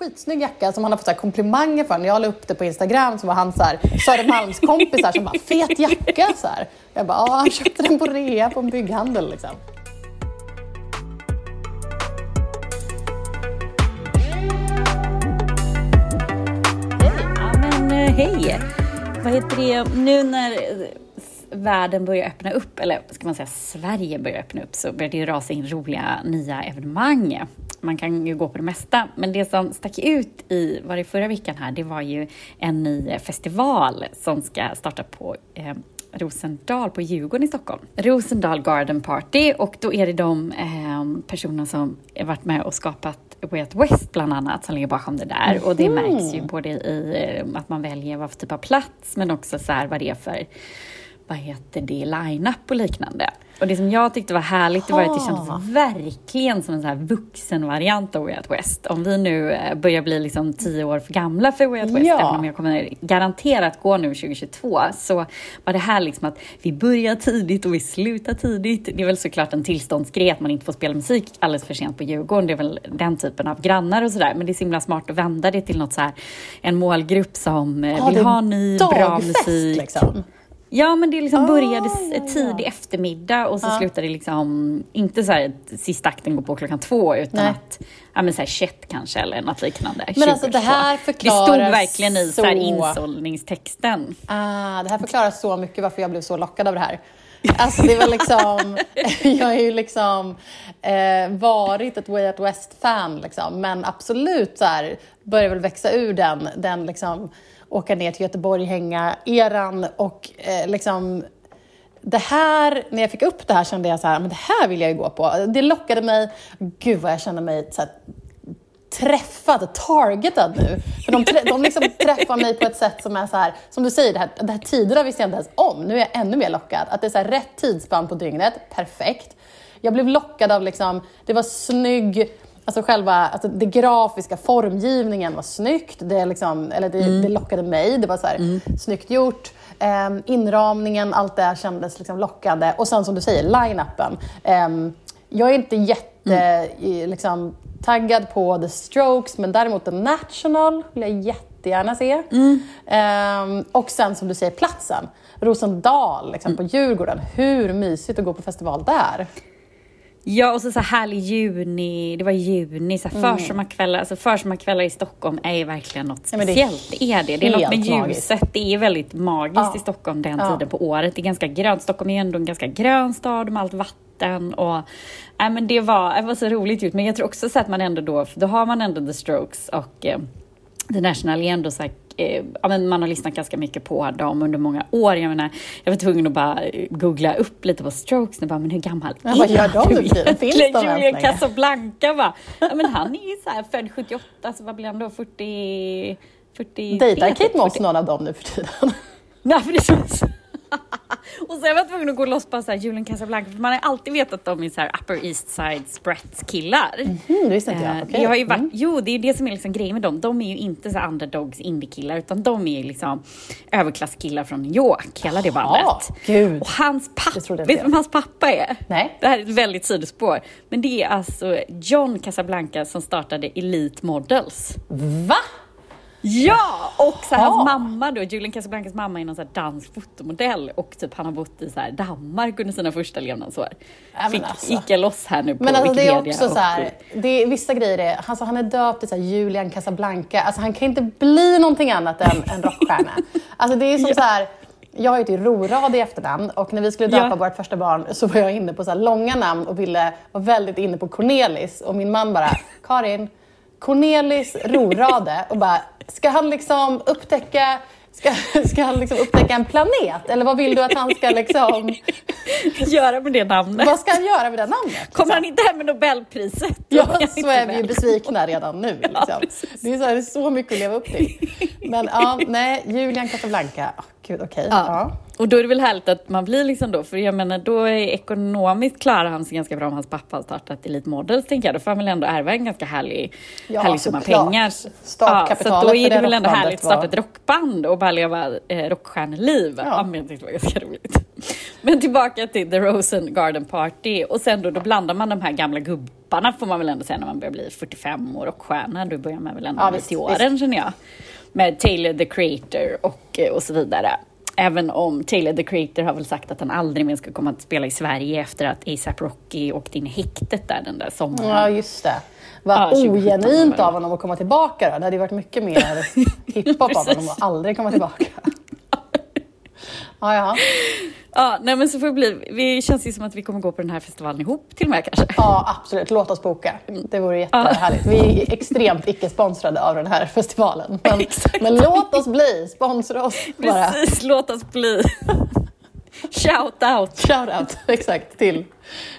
skitsnygg jacka som han har fått så här komplimanger för. När jag la upp det på Instagram så var han så här, Södermalmskompisar som bara “fet jacka” så här. Jag bara “ja, han köpte den på rea på en bygghandel” liksom. Ja, men eh, hej! Vad heter det, nu när eh, världen börjar öppna upp, eller ska man säga Sverige börjar öppna upp, så börjar det rasa in roliga nya evenemang. Man kan ju gå på det mesta, men det som stack ut i, var det förra veckan här, det var ju en ny festival som ska starta på eh, Rosendal på Djurgården i Stockholm. Rosendal Garden Party och då är det de eh, personerna som varit med och skapat Way Out West bland annat som ligger bakom det där. Mm. Och det märks ju både i eh, att man väljer vad för typ av plats men också så här vad det är för vad heter det, line-up och liknande. Och det som jag tyckte var härligt det var att det kändes verkligen som en så här vuxen variant av Way Out West. Om vi nu eh, börjar bli liksom tio år för gamla för Way Out West, ja. även om jag kommer garanterat gå nu 2022, så var det här liksom att vi börjar tidigt och vi slutar tidigt. Det är väl såklart en tillståndsgrej att man inte får spela musik alldeles för sent på Djurgården. Det är väl den typen av grannar och sådär. Men det är så himla smart att vända det till något så här, en målgrupp som eh, ja, vill ha ny, bra musik. Liksom. Ja, men det liksom började oh, tidig ja. eftermiddag och så ja. slutade det liksom, inte så här sista akten går på klockan två, utan Nej. att, ja men så här 21 kanske eller något liknande. Men alltså det här förklarar Det stod verkligen i så... så här insållningstexten. Ah, det här förklarar så mycket varför jag blev så lockad av det här. Alltså det var liksom, jag har ju liksom eh, varit ett Way Out West-fan, liksom, men absolut så här, börjar väl växa ur den, den liksom, åka ner till Göteborg, hänga eran och eh, liksom det här, när jag fick upp det här kände jag så här, men det här vill jag ju gå på. Det lockade mig, gud vad jag känner mig så här, träffad, targetad nu. För de, de liksom träffar mig på ett sätt som är så här, som du säger, det här, det här tiderna visste jag inte ens om. Nu är jag ännu mer lockad. Att det är så här, rätt tidsspann på dygnet, perfekt. Jag blev lockad av, liksom, det var snygg, alltså själva alltså det grafiska formgivningen var snyggt. Det, liksom, eller det, mm. det lockade mig. Det var så här, mm. snyggt gjort. Um, inramningen, allt det kändes liksom lockande. Och sen som du säger, line-upen. Um, jag är inte jätte mm. liksom, taggad på The Strokes, men däremot The National vill jag jättegärna se. Mm. Um, och sen som du säger, platsen. Rosendal liksom, på Djurgården. Hur mysigt att gå på festival där. Ja, och så, så härlig juni, det var juni, så mm. försommarkvällar, alltså försommarkvällar i Stockholm är ju verkligen något speciellt. Ja, det, är det. det är något med ljuset, magiskt. det är väldigt magiskt ja. i Stockholm den ja. tiden på året. Det är ganska grönt, Stockholm är ändå en ganska grön stad med allt vatten och äh, men det, var, det var så roligt ut. Men jag tror också så att man ändå då, då har man ändå The Strokes och eh, The National är ändå så här eh, ja, men man har lyssnat ganska mycket på dem under många år. Jag, menar, jag var tvungen att bara eh, googla upp lite på Strokes. Nu bara, men hur gammal ja, är vad gör de nu Finns de Julian Casablanca bara, ja, men han är ju så här, född 78, så vad blir han då? 40... 43, Dejtar Kate Moss någon av dem nu för tiden? Nej, så och så jag var tvungen att gå loss på så här Julian Casablanca, för man har alltid vetat att de är så här Upper East Side Spratz killar. Mm, det visste inte jag. Eh, okay. jag har ju varit, mm. Jo, det är det som är liksom grejen med dem. De är ju inte så underdogs indie-killar, utan de är ju liksom överklasskillar från New York, hela det bandet. Gud. Och hans pappa, vet du vem hans pappa är? Nej. Det här är ett väldigt sidospår. Men det är alltså John Casablanca som startade Elite Models. Va? Ja! Och så hans mamma då, Julian Casablancas mamma är någon så dansk fotomodell och typ han har bott i så Danmark under sina första levnadsår. Ja, Fick alltså. jag loss här nu på Men alltså, Wikipedia. det är också så här, det är, vissa grejer är, alltså, han är döpt till så Julian Casablanca, alltså han kan inte bli någonting annat än en rockstjärna. alltså det är som ja. så här, jag heter ju Rorad i efternamn och när vi skulle döpa ja. vårt första barn så var jag inne på så långa namn och ville vara väldigt inne på Cornelis och min man bara, Karin, Cornelis Rorade och bara, ska han liksom upptäcka Ska, ska han liksom upptäcka en planet? Eller vad vill du att han ska liksom... göra med det namnet? Vad ska han göra med det namnet? Kommer han inte hem med Nobelpriset? Ja, så är vi ju besvikna redan nu. Liksom. Ja, det, är så, här, det är så mycket att leva upp till. Men ja, nej, Julian Casablanca. Oh, gud, okej. Okay. Ja. ja. Och då är det väl härligt att man blir liksom då, för jag menar då är ekonomiskt klarar han sig ganska bra om hans pappa har startat Elite Models, tänker jag. Då får han väl ändå ärva en ganska härlig, ja, härlig summa pengar. Ja, så då är det, det väl ändå härligt att starta ett rockband och bara leva eh, rockstjärneliv. Ja. ja, men det var ganska roligt. Men tillbaka till The Rosen Garden Party och sen då, då blandar man de här gamla gubb topparna får man väl ändå säga när man börjar bli 45 år och stjärna. Då börjar man väl ändå Ja, bli visst, till åren känner jag. Med Taylor the Creator och, eh, och så vidare. Även om Taylor the Creator har väl sagt att han aldrig mer ska komma att spela i Sverige efter att ASAP Rocky åkte in i häktet där den där sommaren. Ja, just det. Vad Ja, 2017 ogenuint av honom att komma tillbaka då. Det hade ju varit mycket mer hiphop av honom att aldrig komma tillbaka. Ja, ja. Ja, nej men så får det bli. Vi känns ju som att vi kommer gå på den här festivalen ihop till och med kanske. ja, absolut. Låt oss boka. Det vore jättehärligt. Vi är extremt icke-sponsrade av den här festivalen. Men, men låt oss bli. Sponsra oss bara. Precis, låt oss bli. Shout out. Shout-out, exakt, till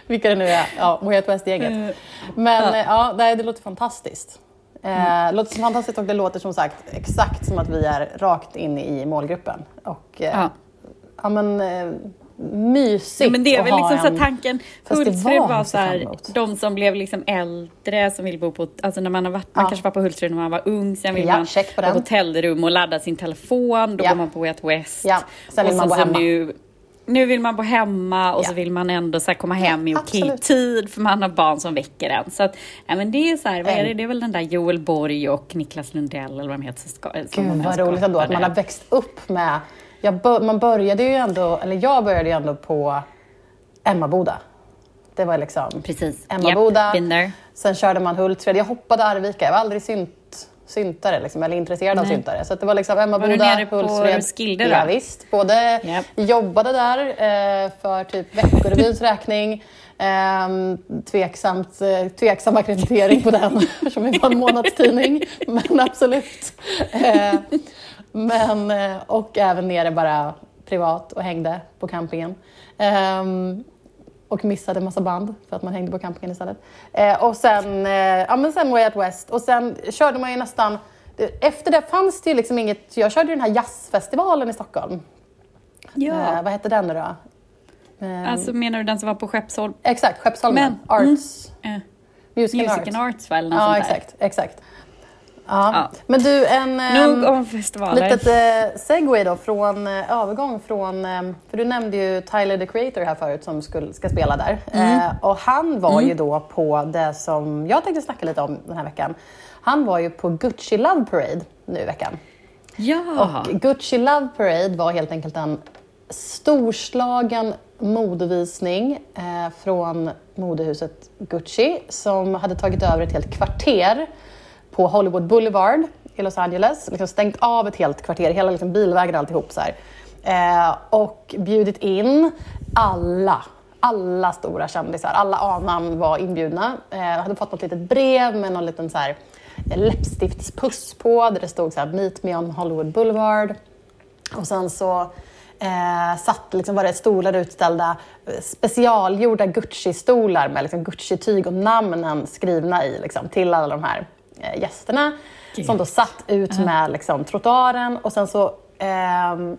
vilka det nu är. Ja, Way Out West-gänget. Eh, Men ja. Mm. ja. ja, det låter fantastiskt. Eh, det låter fantastiskt och det låter som sagt exakt som att vi är rakt inne i målgruppen. Och eh, Ja. Ja, men eh, mysigt Ja, men det är väl liksom så en här tanken. Hultsfred var att så se fram här, de som blev liksom äldre som vill bo på, alltså när man har varit, man Ja. kanske var på Hultsfred när man var ung, sen vill Ja, man på den. hotellrum och ladda sin telefon, då Ja. går man på Way Out West. Ja, sen vill och man bo så hemma. Nu, nu vill man bo hemma och så vill man ändå så komma hem i okej absolut. tid för man har barn som väcker en. Så att, ja, men det är så här, vad är det? Det är väl den där Joel Borg och Niklas Lundell eller vad de heter. som Gud vad roligt ändå att man har växt upp med... Jag man började ju ändå, eller jag började ju ändå på Emmaboda. Det var liksom Precis. Emmaboda. Yep. Sen körde man Hultsfred. Jag hoppade Arvika. Jag var aldrig synt, syntare liksom, eller intresserad av Nej. syntare. Så det var liksom Emmaboda, Var du nere på Hultsfred. Roskilde då? Ja, visst. Både Japp. jobbade där eh, för typ Veckorevyns räkning. Eh, tveksamt, eh, tveksam akkreditering på den det var en månadstidning. Men absolut. Eh, men, eh, och även nere bara privat och hängde på campingen. Ehm, och missade massa band för att man hängde på campingen istället. Eh, och sen, eh, ja, men sen Way Out West och sen körde man ju nästan efter det fanns det ju liksom inget, jag körde ju den här jazzfestivalen i Stockholm. Ja. Eh, vad hette den nu då? Eh, Alltså menar du den som var på Skeppsholm? exakt, Skeppsholmen. Men- mm. Arts. Eh, Music, Music and and Arts. Arts va? Eller något Ja, exakt. exakt. Ja. Ja. Men du, en... ehm, Nog om festivaler. Litet eh, segway då, från eh, övergång från, eh, för du nämnde ju Tyler the Creator här förut som skulle, ska spela där. Mm. Eh, och han var ju då på det som jag tänkte snacka lite om den här veckan. Han var ju på Gucci Love Parade nu i veckan. Ja. Och Gucci Love Parade var helt enkelt en storslagen modevisning från modehuset Gucci som hade tagit över ett helt kvarter på Hollywood Boulevard i Los Angeles. Liksom stängt av ett helt kvarter, hela liksom bilvägen och alltihop. Så här. Eh, och bjudit in alla alla stora kändisar, alla A-namn var inbjudna. Eh, hade fått något litet brev med någon liten så här, eh, läppstiftspuss på där det stod så här, “Meet me on Hollywood Boulevard”. Och sen så eh, satt, liksom, var det stolar utställda, eh, specialgjorda Gucci-stolar med liksom, Gucci-tyg och namnen skrivna i liksom, till alla de här gästerna. Gud. Som då satt ut med liksom, trottoaren och sen så ehm,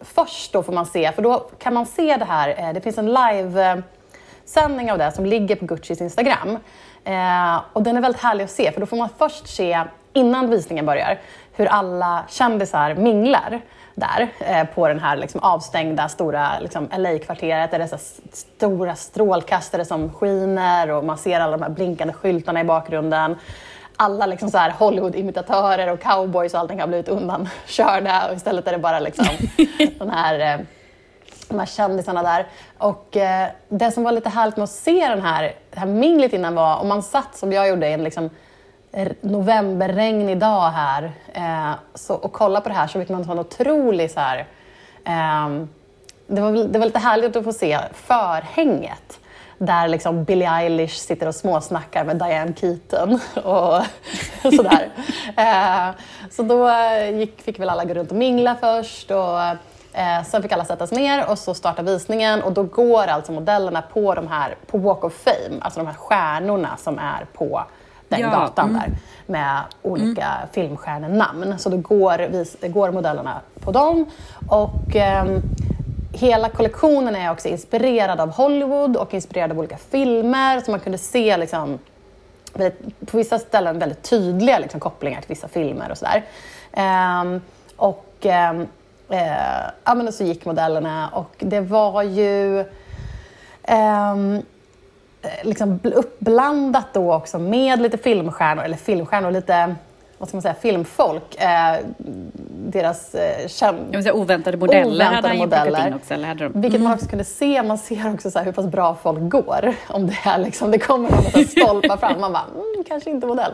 först då får man se, för då kan man se det här, eh, det finns en live-sändning av det som ligger på Guccis Instagram. Eh, och den är väldigt härlig att se, för då får man först se, innan visningen börjar, hur alla kändisar minglar där eh, på den här liksom, avstängda stora liksom, LA-kvarteret. Där det är så stora strålkastare som skiner och man ser alla de här blinkande skyltarna i bakgrunden alla liksom så här Hollywood-imitatörer och cowboys och allting har blivit undankörda och istället är det bara liksom den här, eh, de här kändisarna där. Och eh, det som var lite härligt med att se den här, det här minglet innan var, om man satt som jag gjorde i en liksom novemberregnig dag här eh, så, och kolla på det här så fick man en otrolig så här, ehm, det, var, det var lite härligt att få se förhänget där liksom Billie Eilish sitter och småsnackar med Diane Keaton och, sådär. eh, så då eh, gick, fick väl alla gå runt och mingla först och eh, sen fick alla sättas ner och så startar visningen och då går alltså modellerna på de här, på Walk of Fame, alltså de här stjärnorna som är på den Ja, gatan mm. där med olika filmstjärnenamn. Så då går, vis, går modellerna på dem och ehm, hela kollektionen är också inspirerad av Hollywood och inspirerad av olika filmer så man kunde se liksom, på vissa ställen väldigt tydliga liksom, kopplingar till vissa filmer och sådär. Um, och um, eh, ja, men så gick modellerna och det var ju um, liksom uppblandat då också med lite filmstjärnor, eller filmstjärnor, lite vad ska man säga, filmfolk. Eh, deras eh, känd... säga, oväntade modeller oväntade hade han modeller, in också. Eller hade de... Vilket man Mm. också kunde se. Man ser också så hur pass bra folk går. Om det, är liksom, det kommer någon stolpar fram. Man bara, mm, kanske inte modell.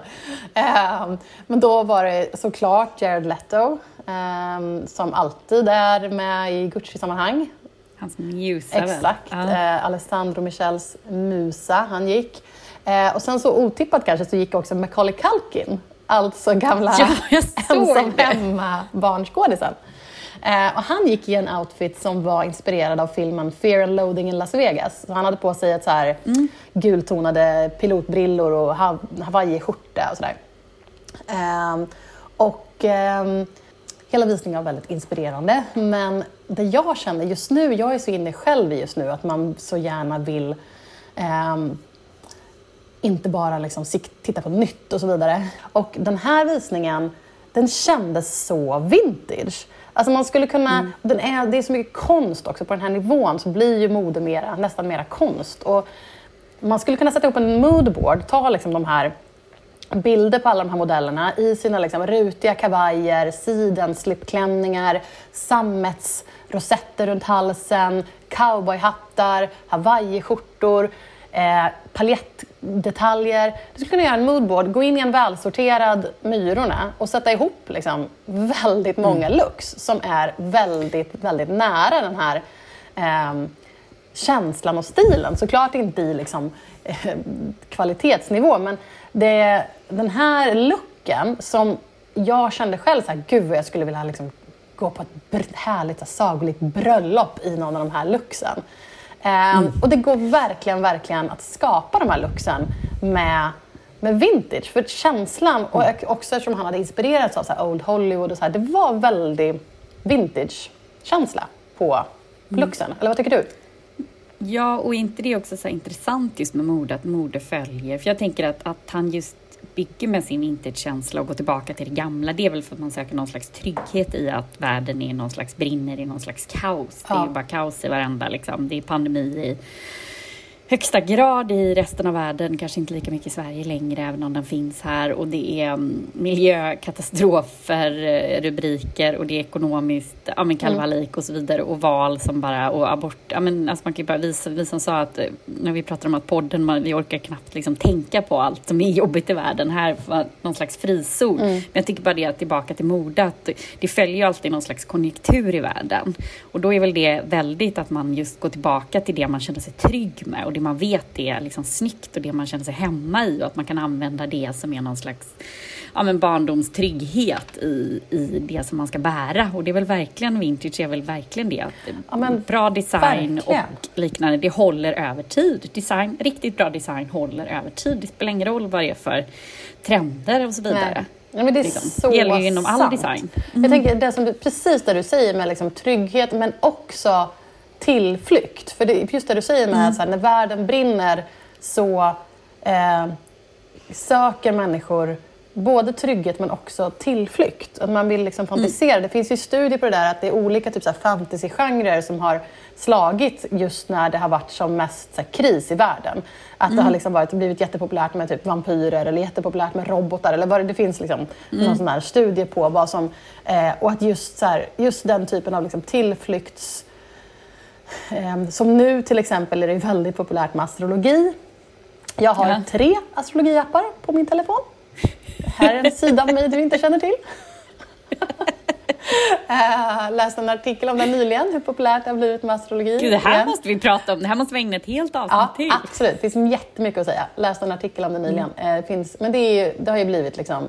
Eh, men då var det såklart Jared Leto. Eh, som alltid är med i Gucci-sammanhang. Hans musa? Exakt. Ja. Eh, Alessandro Michels musa, han gick. Eh, och sen så otippat kanske så gick också Macaulay Culkin. Alltså gamla Ja, ensam det. hemma barnskådisen. Eh, och han gick i en outfit som var inspirerad av filmen Fear and Loathing in Las Vegas. Så han hade på sig ett så här Mm. gultonade pilotbrillor och hawaiiskjorta och sådär. Ehm, och ehm, hela visningen var väldigt inspirerande. Men det jag känner just nu, jag är så inne själv just nu att man så gärna vill ehm, inte bara liksom titta på nytt och så vidare. Och den här visningen, den kändes så vintage. Alltså man skulle kunna, den är, det är så mycket konst också, på den här nivån så blir ju mode mera, nästan mera konst. Och man skulle kunna sätta ihop en moodboard, ta liksom de här bilder på alla de här modellerna i sina liksom rutiga kavajer, sidenslipklänningar, sammetsrosetter runt halsen, cowboyhattar, hawaiiskjortor, eh, paljettdetaljer. Du skulle kunna göra en moodboard, gå in i en välsorterad Myrorna och sätta ihop liksom väldigt många looks som är väldigt, väldigt nära den här ehm, känslan och stilen. Såklart inte i liksom, eh, kvalitetsnivå, men det, den här looken som jag kände själv så här, gud vad jag skulle vilja liksom, gå på ett härligt sagolikt bröllop i någon av de här looksen. Ehm, Och det går verkligen, verkligen att skapa de här looksen med, med vintage. För känslan, och också eftersom han hade inspirerats av så Old Hollywood och så här, det var väldigt vintage-känsla på looksen. Eller vad tycker du? Ja, och inte det också så intressant just med mode, att mode följer? För jag tänker att, att han just bygger med sin vintage-känsla och går tillbaka till det gamla, det är väl för att man söker någon slags trygghet i att världen är någon slags brinner i någon slags kaos. Det är Ja. ju bara kaos i varenda liksom. Det är pandemi i högsta grad i resten av världen, kanske inte lika mycket i Sverige längre, även om den finns här. Och det är mm, miljökatastrofer, eh, rubriker och det är ekonomiskt, ja men kalvalik och så vidare och val som bara, och abort, ja men alltså man kan ju bara, vi, vi som sa att eh, när vi pratar om att podden, man, vi orkar knappt liksom tänka på allt som är jobbigt i världen. Här var någon slags frizon. Men jag tycker bara det tillbaka till mode, att det följer ju alltid någon slags konjunktur i världen. Och då är väl det väldigt att man just går tillbaka till det man känner sig trygg med och det man vet är liksom snyggt och det man känner sig hemma i och att man kan använda det som är någon slags ja, men barndomstrygghet i, i det som man ska bära. Och det är väl verkligen, vintage är väl verkligen det. Att Ja, men bra design verkligen. och liknande, det håller över tid. Design, riktigt bra design håller över tid. Det spelar ingen roll vad det är för trender och så vidare. Nej. Ja, men det är Liksom. så Det gäller ju inom all sant. design. Jag tänker det som du, precis det du säger med liksom trygghet men också tillflykt. För det, just det du säger med så här, när världen brinner så eh, söker människor både trygghet men också tillflykt. Att man vill liksom fantisera. Det finns ju studier på det där att det är olika typ, fantasygenrer som har slagit just när det har varit som mest här, kris i världen. Att det har liksom varit, blivit jättepopulärt med typ vampyrer eller jättepopulärt med robotar. Eller vad det, det finns liksom någon sån här studie på vad som... Eh, och att just, så här, just den typen av liksom, tillflykts... Eh, som nu till exempel är det väldigt populärt med astrologi. Jag har Ja. tre astrologiappar på min telefon. Här är en sida av mig du inte känner till. Jag läste en artikel om det nyligen, hur populärt det har blivit med astrologi. Gud, det här igen. måste vi prata om. Det här måste vi ägna ett helt avsnitt Ja, till. absolut. Det finns jättemycket att säga. Läste en artikel om det nyligen. Eh, Det finns, men det, är det har ju blivit liksom,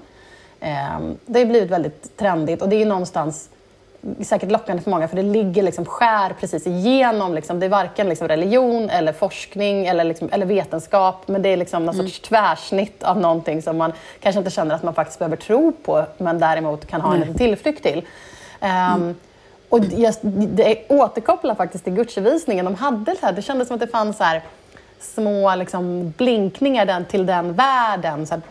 ehm, det har blivit väldigt trendigt och det är ju någonstans säkert lockande för många för det ligger liksom skär precis igenom. Liksom, det är varken liksom religion eller forskning eller, liksom, eller vetenskap men det är liksom någon sorts tvärsnitt av någonting som man kanske inte känner att man faktiskt behöver tro på men däremot kan ha en liten tillflykt till. Ehm, och just, det återkopplar faktiskt till Gucci-visningen. De hade så här, det kändes som att det fanns så här, små liksom, blinkningar den, till den världen. Så här,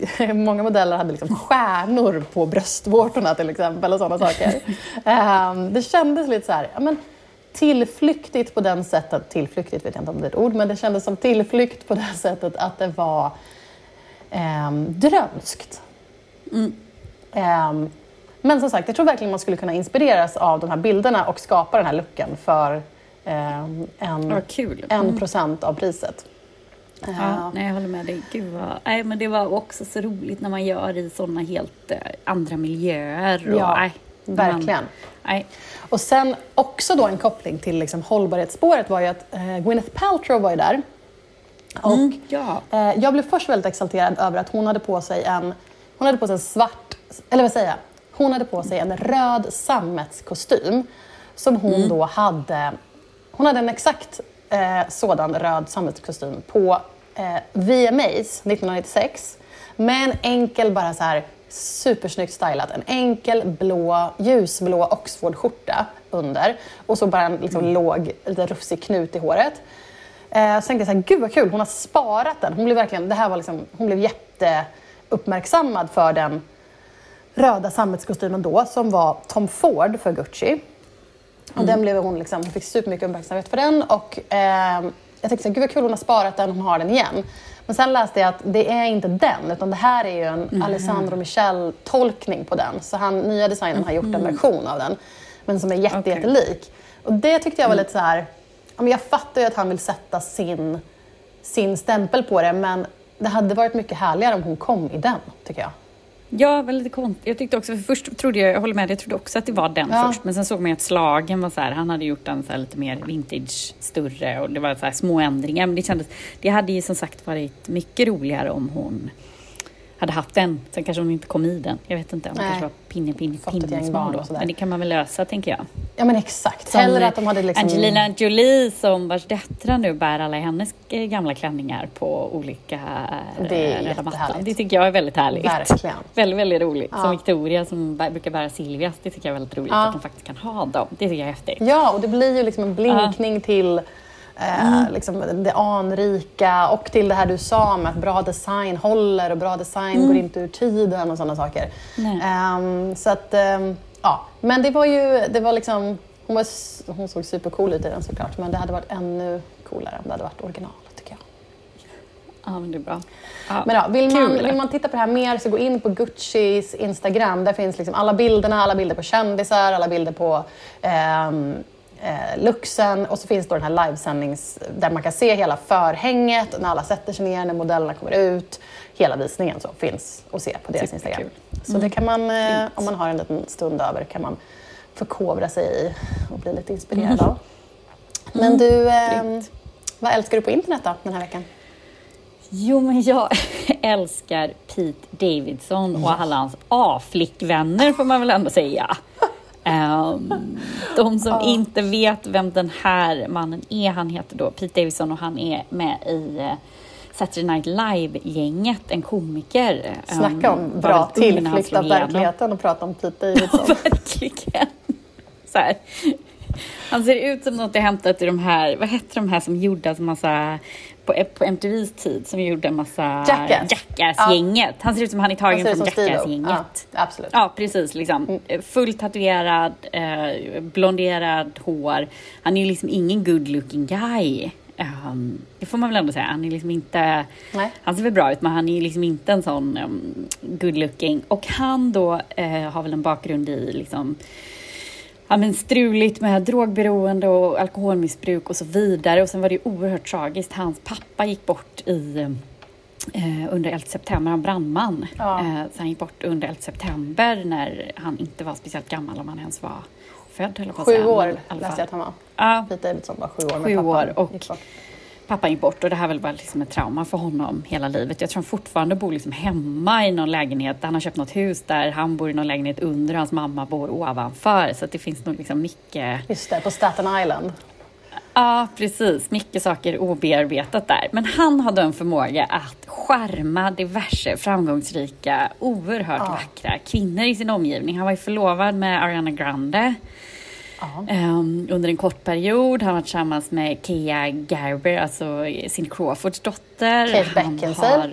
många modeller hade liksom stjärnor på bröstvårtorna till exempel och sådana saker. Ehm, det kändes lite så här, ja, men, tillflyktigt på den sättet, tillflyktigt vet jag inte om det är ett ord, men det kändes som tillflykt på det sättet att det var eh, drömskt. Eh, men som sagt, jag tror verkligen man skulle kunna inspireras av de här bilderna och skapa den här looken för eh, en, en procent av priset. Ja, nej, jag håller med dig. Gud vad, nej, men det var också så roligt när man gör i sådana helt eh, andra miljöer. Och, Ja, nej, man- verkligen. nej. Och sen också då en koppling till liksom hållbarhetsspåret var ju att eh, Gwyneth Paltrow var ju där. Och Mm, ja. eh, jag blev först väldigt exalterad över att hon hade på sig en, hon hade på sig en svart, eller vad säger jag? Hon hade på sig en röd sammetskostym som hon Mm. då hade, hon hade en exakt eh, sådan röd sammetskostym på eh, VMAs 1996 med en enkel bara så här supersnyggt stylat, en enkel blå, ljusblå Oxford-skjorta under och så bara en liksom, Mm. låg, lite rufsig knut i håret. Eh, så tänkte jag så här, gud vad kul, hon har sparat den. Hon blev verkligen, det här var liksom, hon blev jätteuppmärksammad för den röda sammetskostymen då som var Tom Ford för Gucci. Och den blev hon, liksom, hon fick supermycket uppmärksamhet för den och eh, jag tänkte gud vad kul hon har sparat den, hon har den igen. Men sen läste jag att det är inte den, utan det här är ju en Alessandro Michel-tolkning på den. Så han, nya designern har gjort en version av den, men som är jätte, Okej. jättelik. Och det tyckte jag var lite så här, ja, men jag fattar ju att han vill sätta sin, sin stämpel på det, men det hade varit mycket härligare om hon kom i den, tycker jag. Ja, lite konstigt. Jag tyckte också, för först trodde jag, jag håller med jag trodde också att det var den Ja. först. Men sen såg man att slagen var så här, han hade gjort den så lite mer vintage, större och det var så små ändringar. Men det kändes, det hade ju som sagt varit mycket roligare om hon hade haft den. Sen kanske hon inte kom i den. Jag vet inte, hon Nej. kanske var pinne, pinne, Fått ett gäng pinne barn smal och då. Men det kan man väl lösa, tänker jag. Ja men exakt, Som hellre att de hade liksom... Angelina Jolie som vars döttrar nu bär alla hennes eh, gamla klänningar på olika eh, Det är röda mattan. Det tycker jag är väldigt härligt. Verkligen. Väldigt, väldigt roligt. Ja. Som Victoria som bär- brukar bära Silvias. Det tycker jag är väldigt roligt Ja. att de faktiskt kan ha dem. Det tycker jag är häftigt. Ja, och det blir ju liksom en blinkning till eh, liksom det anrika och till det här du sa med att bra design håller och bra design går inte ur tiden och sådana saker. Ehm, så att, ehm, ja. Men det var ju, det var liksom, hon, var, hon såg supercool ut i den såklart, men det hade varit ännu coolare om det hade varit original tycker jag. Ja, men det är bra. Ja. Men ja, vill, man, Kul. vill man titta på det här mer så gå in på Guccis Instagram. Där finns liksom alla bilderna, alla bilder på kändisar, alla bilder på ehm, eh, Luxen och så finns då den här livesändnings där man kan se hela förhänget när alla sätter sig ner, när modellerna kommer ut. Hela visningen så finns att se på deras Superkul. Instagram. Så det kan man, eh, om man har en liten stund över, kan man förkovra sig i och bli lite inspirerad av. Men du, ehm, Grymt. vad älskar du på internet då den här veckan? Jo, men jag älskar Pete Davidson och alla hans A-flickvänner får man väl ändå säga. Ehm, de som inte vet vem den här mannen är, han heter då Pete Davidson och han är med i eh, Saturday Night Live-gänget, en komiker. Ehm, Snacka om var bra tillflykt av verkligheten och prata om Pete Davidson. Verkligen. Så här. Han ser ut som något jag hämtat i de här, vad hette de här som gjorde en massa, på, på MTVs tid, som gjorde en massa Jackass. Jackass-gänget. Han ser ut som han är tagen Han från. Jackass-gänget. Ja, absolut. Ja, precis. Liksom. Fullt tatuerad, eh, blonderad hår. Han är ju liksom ingen good looking guy. Um, det får man väl ändå säga. Han är liksom inte... Nej. Han ser väl bra ut, men han är ju liksom inte en sån um, good looking. Och han då eh, har väl en bakgrund i liksom ja, men struligt med drogberoende och alkoholmissbruk och så vidare. Och sen var det oerhört tragiskt. Hans pappa gick bort i eh, under 11 september, han var brandman. Ja. Eh, så han gick bort under 11 september när han inte var speciellt gammal, om han ens var född Sju år läste jag att han var. Ja, Pete Davidson var sju år när Sju pappan år och- gick bort. Pappan gick bort och det här väl var liksom ett trauma för honom hela livet. Jag tror han fortfarande bor liksom hemma i någon lägenhet. Han har köpt något hus där han bor i någon lägenhet under och hans mamma bor ovanför. Så att det finns nog liksom mycket Just det, på Staten Island. Ja, precis. Mycket saker obearbetat där. Men han hade en förmåga att skärma diverse framgångsrika, oerhört Ja. vackra kvinnor i sin omgivning. Han var ju förlovad med Ariana Grande Ehm, under en kort period. Han var tillsammans med Kia Gerber, alltså Cindy Crawfords dotter. Kate Beckinsale. har-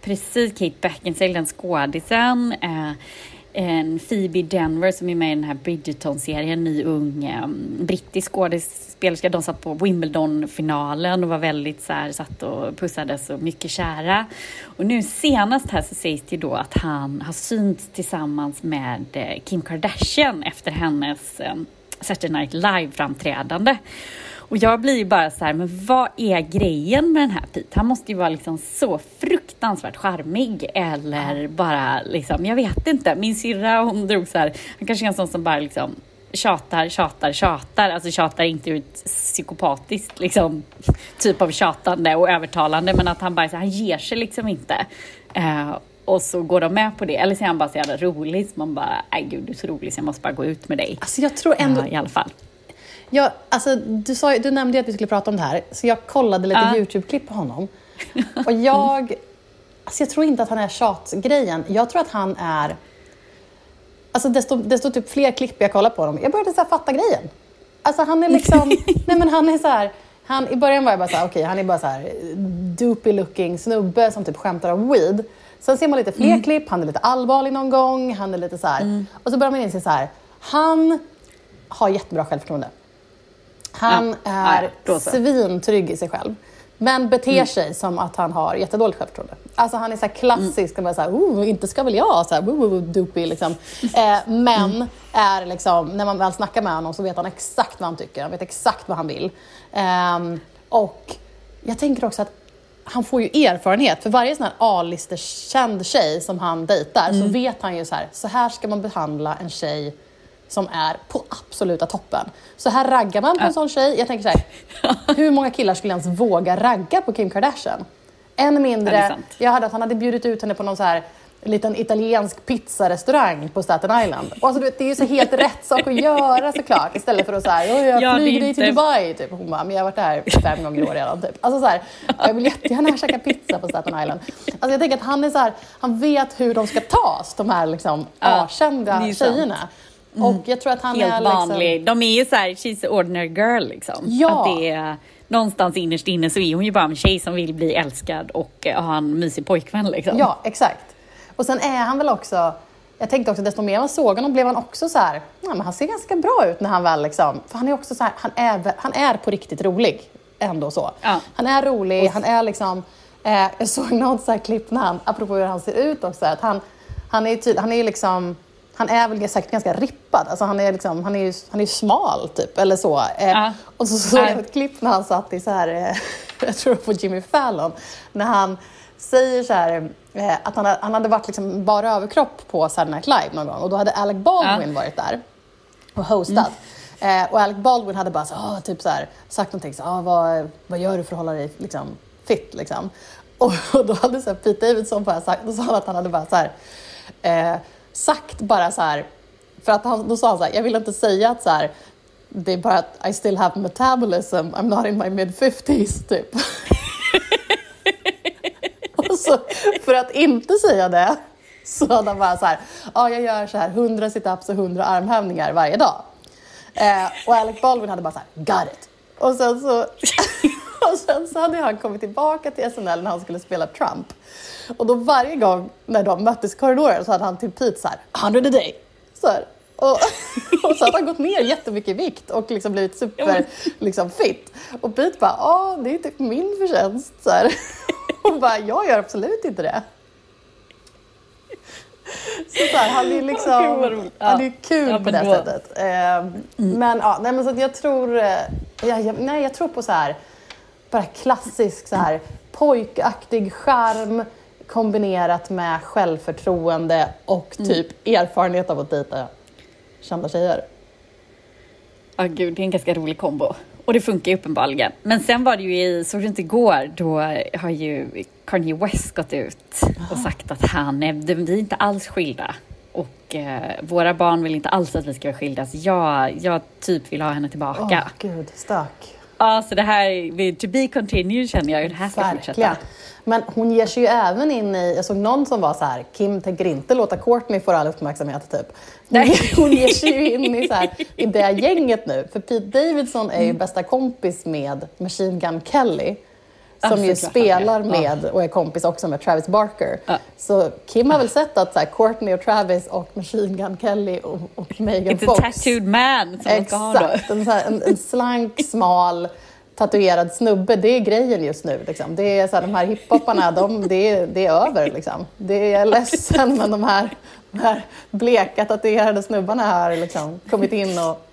Precis, Kate Beckinsale, den skådisen. Eh, en Phoebe Denver som är med i den här Bridgerton-serien, ny ung um, brittisk skådespelerska. De satt på Wimbledon-finalen och var väldigt så här, satt och pussades och mycket kära. Och nu senast här så sägs det då att han har synts tillsammans med eh, Kim Kardashian efter hennes um, Saturday Night Live-framträdande. Och jag blir ju bara så här, men vad är grejen med den här Pete? Han måste ju vara liksom så fruktansvärt charmig eller bara liksom, jag vet inte. Min syrra hon drog så här, han kanske är en sån som bara liksom tjatar, tjatar, tjatar. Alltså tjatar inte ett psykopatiskt liksom, typ av tjatande och övertalande, men att han bara så han ger sig liksom inte. Uh, och så går de med på det. Eller så är han bara så jävla rolig, så man bara, nej gud du är så rolig så jag måste bara gå ut med dig. Alltså jag tror ändå... Uh, I alla fall. Ja, alltså, du, sa, du nämnde ju att vi skulle prata om det här, så jag kollade lite uh. YouTube-klipp på honom. Och jag... Alltså jag tror inte att han är tjatgrejen. Jag tror att han är... Alltså desto, desto typ fler klipp jag kollar på honom, jag började så här fatta grejen. Alltså han är liksom... nej men han är så här... Han, I början var jag bara så här, okay, han är bara så här doopy looking snubbe som typ skämtar om weed. Sen ser man lite fler mm. klipp, han är lite allvarlig någon gång, han är lite så mm. Och så börjar man inse så här, han har jättebra självförtroende. Han ja, är ja, svintrygg i sig själv. Men beter mm. sig som att han har jättedåligt självförtroende. Alltså han är så klassisk, mm. bara så här, oh, inte ska väl jag, så här, oh, oh, doopy, liksom. Eh, men mm. är liksom, när man väl snackar med honom så vet han exakt vad han tycker, han vet exakt vad han vill. Eh, och jag tänker också att han får ju erfarenhet. För varje sån här A-listekänd tjej som han dejtar så mm. vet han ju så här, så här ska man behandla en tjej som är på absoluta toppen. Så här raggar man på en sån tjej. Jag tänker så här, hur många killar skulle ens våga ragga på Kim Kardashian? Än mindre, jag hörde att han hade bjudit ut henne på någon så här liten italiensk pizzarestaurang på Staten Island. Och alltså, vet, det är ju så helt rätt sak att göra såklart istället för att säga jag ja, flyger dig till Dubai. Typ. Hon bara, men jag har varit där fem gånger i år redan. Typ. Alltså, så här, jag vill jättegärna käka pizza på Staten Island. Alltså, jag tänker att han är så här, han vet hur de ska tas, de här liksom, ja, A-kända tjejerna. Mm. Och jag tror att han Helt är liksom... vanlig. De är ju såhär, she's an ordinary girl liksom. Ja. Att det är, någonstans innerst inne så är hon ju bara en tjej som vill bli älskad och uh, ha en mysig pojkvän liksom. Ja, exakt. Och sen är han väl också, jag tänkte också desto mer man såg honom blev han också så här, ja, men han ser ganska bra ut när han väl liksom, för han är också så här, han är, han är på riktigt rolig ändå så. Ja. Han är rolig, och... han är liksom, eh, jag såg något så här klipp när han, apropå hur han ser ut också, att han, han är ju han är liksom han är väl säkert ganska rippad. Alltså han, är liksom, han, är ju, han är smal, typ. Eller så. Ja. Och så såg jag ett klipp när han satt i så här, eh, jag tror på Jimmy Fallon, när han säger så här, eh, att han, han hade varit liksom bara överkropp på Saturday Night Live någon gång och då hade Alec Baldwin ja. varit där och hostat. Mm. Och Alec Baldwin hade bara så, oh, typ så här, sagt någonting, så, oh, vad, vad gör du för att hålla dig liksom, fit? Liksom. Och, och då hade så här, Pete Davidson bara sagt, då sa han att han hade bara så här, eh, sagt bara så här, för att han, då sa han så här, jag vill inte säga att så här, det är bara att I still have metabolism, I'm not in my mid 50s typ. och så, för att inte säga det så hade han bara så här, ja jag gör så här 100 situps och 100 armhävningar varje dag. Eh, och Alec Baldwin hade bara så här, got it. Och sen så, och sen så hade han kommit tillbaka till SNL när han skulle spela Trump. Och då varje gång när de möttes i korridoren så hade han till Pete så här, 100 a day. Så här. Och, och så hade han gått ner jättemycket i vikt och liksom blivit super liksom, fit. Och Pete bara, ja det är typ min förtjänst. Så här. Och bara, jag gör absolut inte det. Så, så här, han är liksom, oh, han är kul ja, på det då. sättet. Eh, mm. Men ja, nej, men så jag tror, eh, jag, jag, nej, jag tror på så här, bara klassisk så här pojkaktig charm kombinerat med självförtroende och mm. typ mm. erfarenhet av att dejta kända tjejer. Ja, oh, gud, det är en ganska rolig kombo. Och det funkar ju uppenbarligen. Men sen var det ju i, såg du inte igår, då har ju Kanye West gått ut och sagt att han är, vi är inte alls skilda. Och eh, våra barn vill inte alls att vi ska vara skilda. Så jag, jag typ vill ha henne tillbaka. Åh, oh, gud, stark. Ja, så det här, to be continued känner jag det här ska Verkligen. fortsätta. Men hon ger sig ju även in i, jag såg någon som var så här, Kim tänker inte låta Courtney få all uppmärksamhet typ. Hon, hon ger sig ju in i, så här, i det gänget nu. För Pete Davidson är ju mm. bästa kompis med Machine Gun Kelly. Som ju spelar med och är kompis också med Travis Barker. Ja. Så Kim har väl sett att så här, Courtney och Travis och Machine Gun Kelly och, och Megan It's a Fox tattooed man som man ska ha då. Exakt, en, här, en, en slank, smal, tatuerad snubbe, det är grejen just nu. Liksom. Det är så här, de här hiphopparna, de, det, är, det är över. Liksom. Det är ledsen, men de här, de här bleka tatuerade snubbarna har liksom kommit in och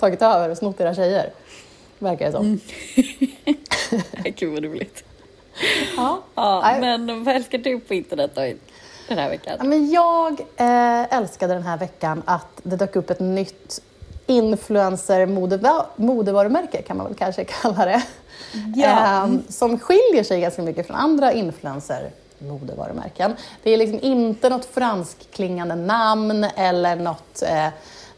tagit över och snott era tjejer. Verkar det som. Mm. gud vad roligt. Ja. Ja, men vad älskar du på internet då den här veckan? Ja, Men jag eh, älskade den här veckan att det dök upp ett nytt influencer-modevarumärke kan man väl kanske kalla det. Ja. Eh, som skiljer sig ganska mycket från andra influencer-modevarumärken. Det är liksom inte något franskklingande namn eller något, eh,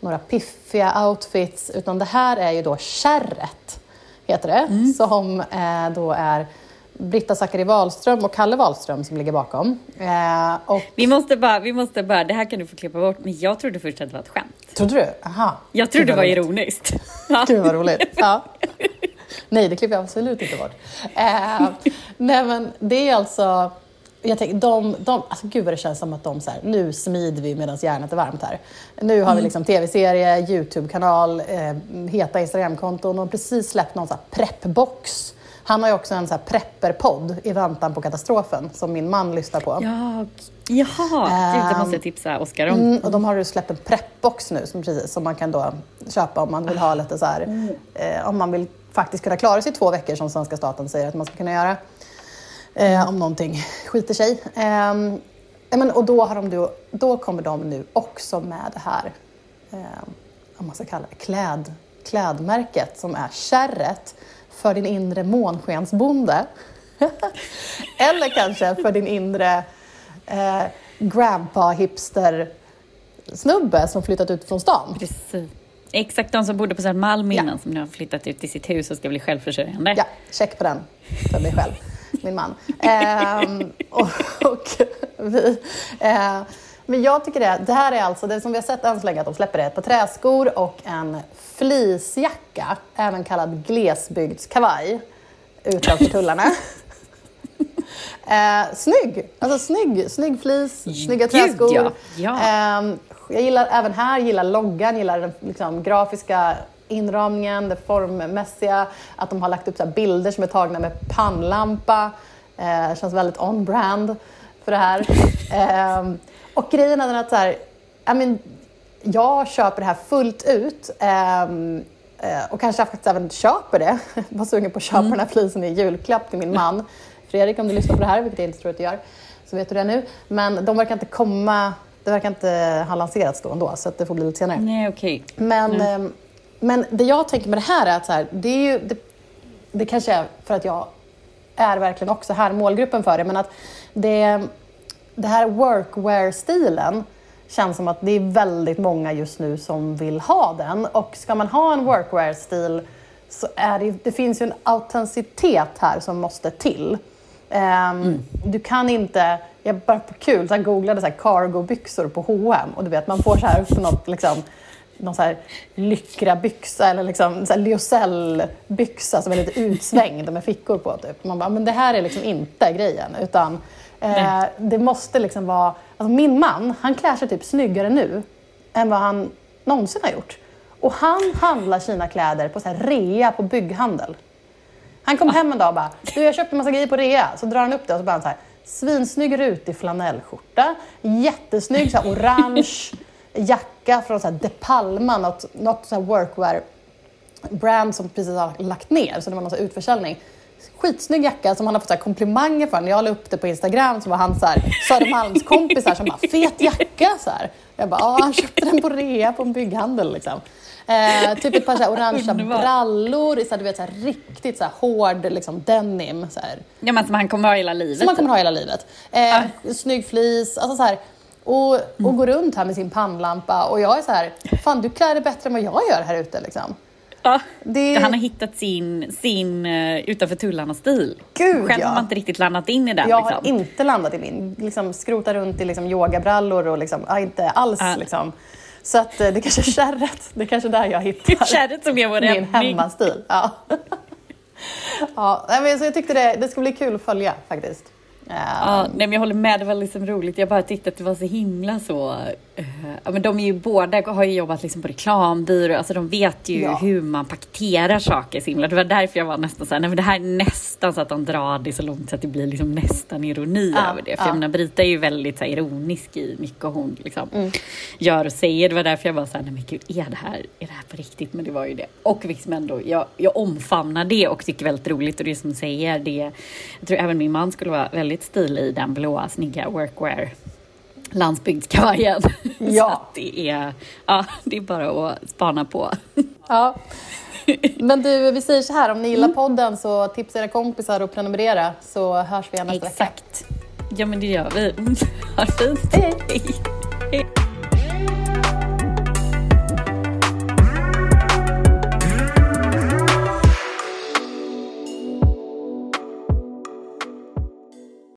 några piffiga outfits utan det här är ju då Kärret, heter det, som eh, då är Britta Zackari Wahlström och Kalle Wahlström som ligger bakom. Eh, och Vi måste bara, vi måste bara, det här kan du få klippa bort, men jag trodde först att det var ett skämt. Trodde du? Aha. Jag trodde det var roligt. ironiskt. Ja. Gud vad roligt. Ja. Nej, det klipper jag absolut inte bort. Eh, nej, men det är alltså... Jag tänker, de, de, alltså gud vad det känns som att de så här, nu smider vi medan järnet är varmt här. Nu har vi liksom tv-serie, Youtube-kanal, eh, heta Instagramkonton och precis släppt någon så här preppbox. Han har ju också en så här prepperpodd i väntan på katastrofen som min man lyssnar på. Ja, jaha, gud, det måste jag tipsa Oskar om. Mm, och de har ju släppt en preppbox nu som, precis, som man kan då köpa om man vill ha lite så här, eh, om man vill faktiskt kunna klara sig i två veckor som svenska staten säger att man ska kunna göra. Eh, om någonting skiter sig. Eh, ja, men, och då, har de, då, då kommer de nu också med det här, eh, om man ska kalla det, kläd, klädmärket som är kärret för din inre månskensbonde. Eller kanske för din inre eh, grandpa-hipster snubbe som flyttat ut från stan. Precis. Exakt de som bodde på Södermalm innan som nu har flyttat ut till sitt hus och ska bli självförsörjande. Ja, check på den för mig själv, min man. Ehm, och, och vi, eh, men jag tycker det, det här är alltså, det som vi har sett än så länge att de släpper det, ett par träskor och en fleecejacka, även kallad glesbygdskavaj, utanför tullarna. Eh, snygg! Alltså snygg, snygg fleece, snygga träskor. ja. Ja. Ehm, jag gillar även här, gillar loggan, gillar den liksom, grafiska inramningen, det formmässiga, att de har lagt upp så här bilder som är tagna med pannlampa. Eh, känns väldigt on-brand för det här. Ehm, och grejen är den att så här, I mean, jag köper det här fullt ut. ehm, eh, och kanske faktiskt även köper det. Jag var sugen på att köpa den här flisen i julklapp till min man. Fredrik, om du lyssnar på det här, vilket jag inte tror att du gör, så vet du det nu. Men de verkar inte komma, det verkar inte ha lanserats då ändå, så det får bli lite senare. Nej, okej. Men, ehm, men det jag tänker med det här är att så här, det är ju, det, det kanske är för att jag är verkligen också här målgruppen för det, men att det, det här workwear-stilen känns som att det är väldigt många just nu som vill ha den. Och ska man ha en workwear-stil så är det, det finns ju en autenticitet här som måste till. Ehm, Du kan inte, jag bara på kul så googlade så här cargo-byxor på H&M och du vet man får så här upp något liksom någon så här lycrabyxa eller liksom lyocellbyxa som är lite utsvängd med fickor på. Typ. Man bara, men det här är liksom inte grejen. Utan eh, det måste liksom vara... Alltså min man, han klär sig typ snyggare nu än vad han någonsin har gjort. Och han handlar sina kläder på så här rea på bygghandel. Han kom hem en dag och bara, du jag köpte en massa grejer på rea. Så drar han upp det och så bara så här, svinsnygg rutig flanellskjorta, jättesnygg så här, orange jacka från så här De Palma, något, något så här workwear brand som precis har lagt ner, så det var någon så utförsäljning. Skitsnygg jacka som han har fått så här komplimanger för. När jag la upp det på Instagram så var han så här Södermalmskompisar som bara “fet jacka” så här. Jag bara “ja, han köpte den på rea på en bygghandel” liksom. Eh, typ ett par så orangea brallor i så här, du vet, så här, riktigt så här, hård liksom, denim. Så här. Ja, men som han kommer ha hela livet. Som man kommer ha hela livet. Eh, Snygg flis, alltså så här. Och, och gå runt här med sin pannlampa och jag är så här, fan du klär dig bättre än vad jag gör här ute liksom. Ja. Det- Han har hittat sin, sin uh, utanför tullarna-stil. Gud, Själv ja. har man inte riktigt landat in i den. Jag liksom. har inte landat i min, liksom skrota runt i liksom yogabrallor och liksom, ja, inte alls Ja. liksom. Så att eh, det kanske är kärret, det är kanske är där jag hittar Kärret som är vår min hemmastil. Ja. ja, men så jag tyckte det, det skulle bli kul att följa faktiskt. Ja, nej, men jag håller med, det var liksom roligt. Jag bara tyckte att det var så himla så... Uh, ja, men de är ju båda har ju jobbat liksom på reklambyrå, alltså de vet ju ja. hur man paketerar saker så himla. Det var därför jag var nästan så här, nej men det här är nästan så att de drar det så långt så att det blir liksom nästan ironi ja, över det. För ja. jag menar, Brita är ju väldigt så här, ironisk i mycket hon liksom mm. gör och säger. Det var därför jag var så här, nej men gud, är det här, är det här på riktigt? Men det var ju det. Och liksom ändå, jag, jag omfamnar det och tycker väldigt roligt och det som säger det, jag tror även min man skulle vara väldigt väldigt stilig i den blåa snygga workwear landsbygdskavajen. Ja. Det, är, ja, det är bara att spana på. Ja. Men du, vi säger så här, om ni gillar mm. podden så tipsa era kompisar och prenumerera så hörs vi igen nästa vecka. Exakt. Ja, men det gör vi. Ha det fint. Hej. Hej.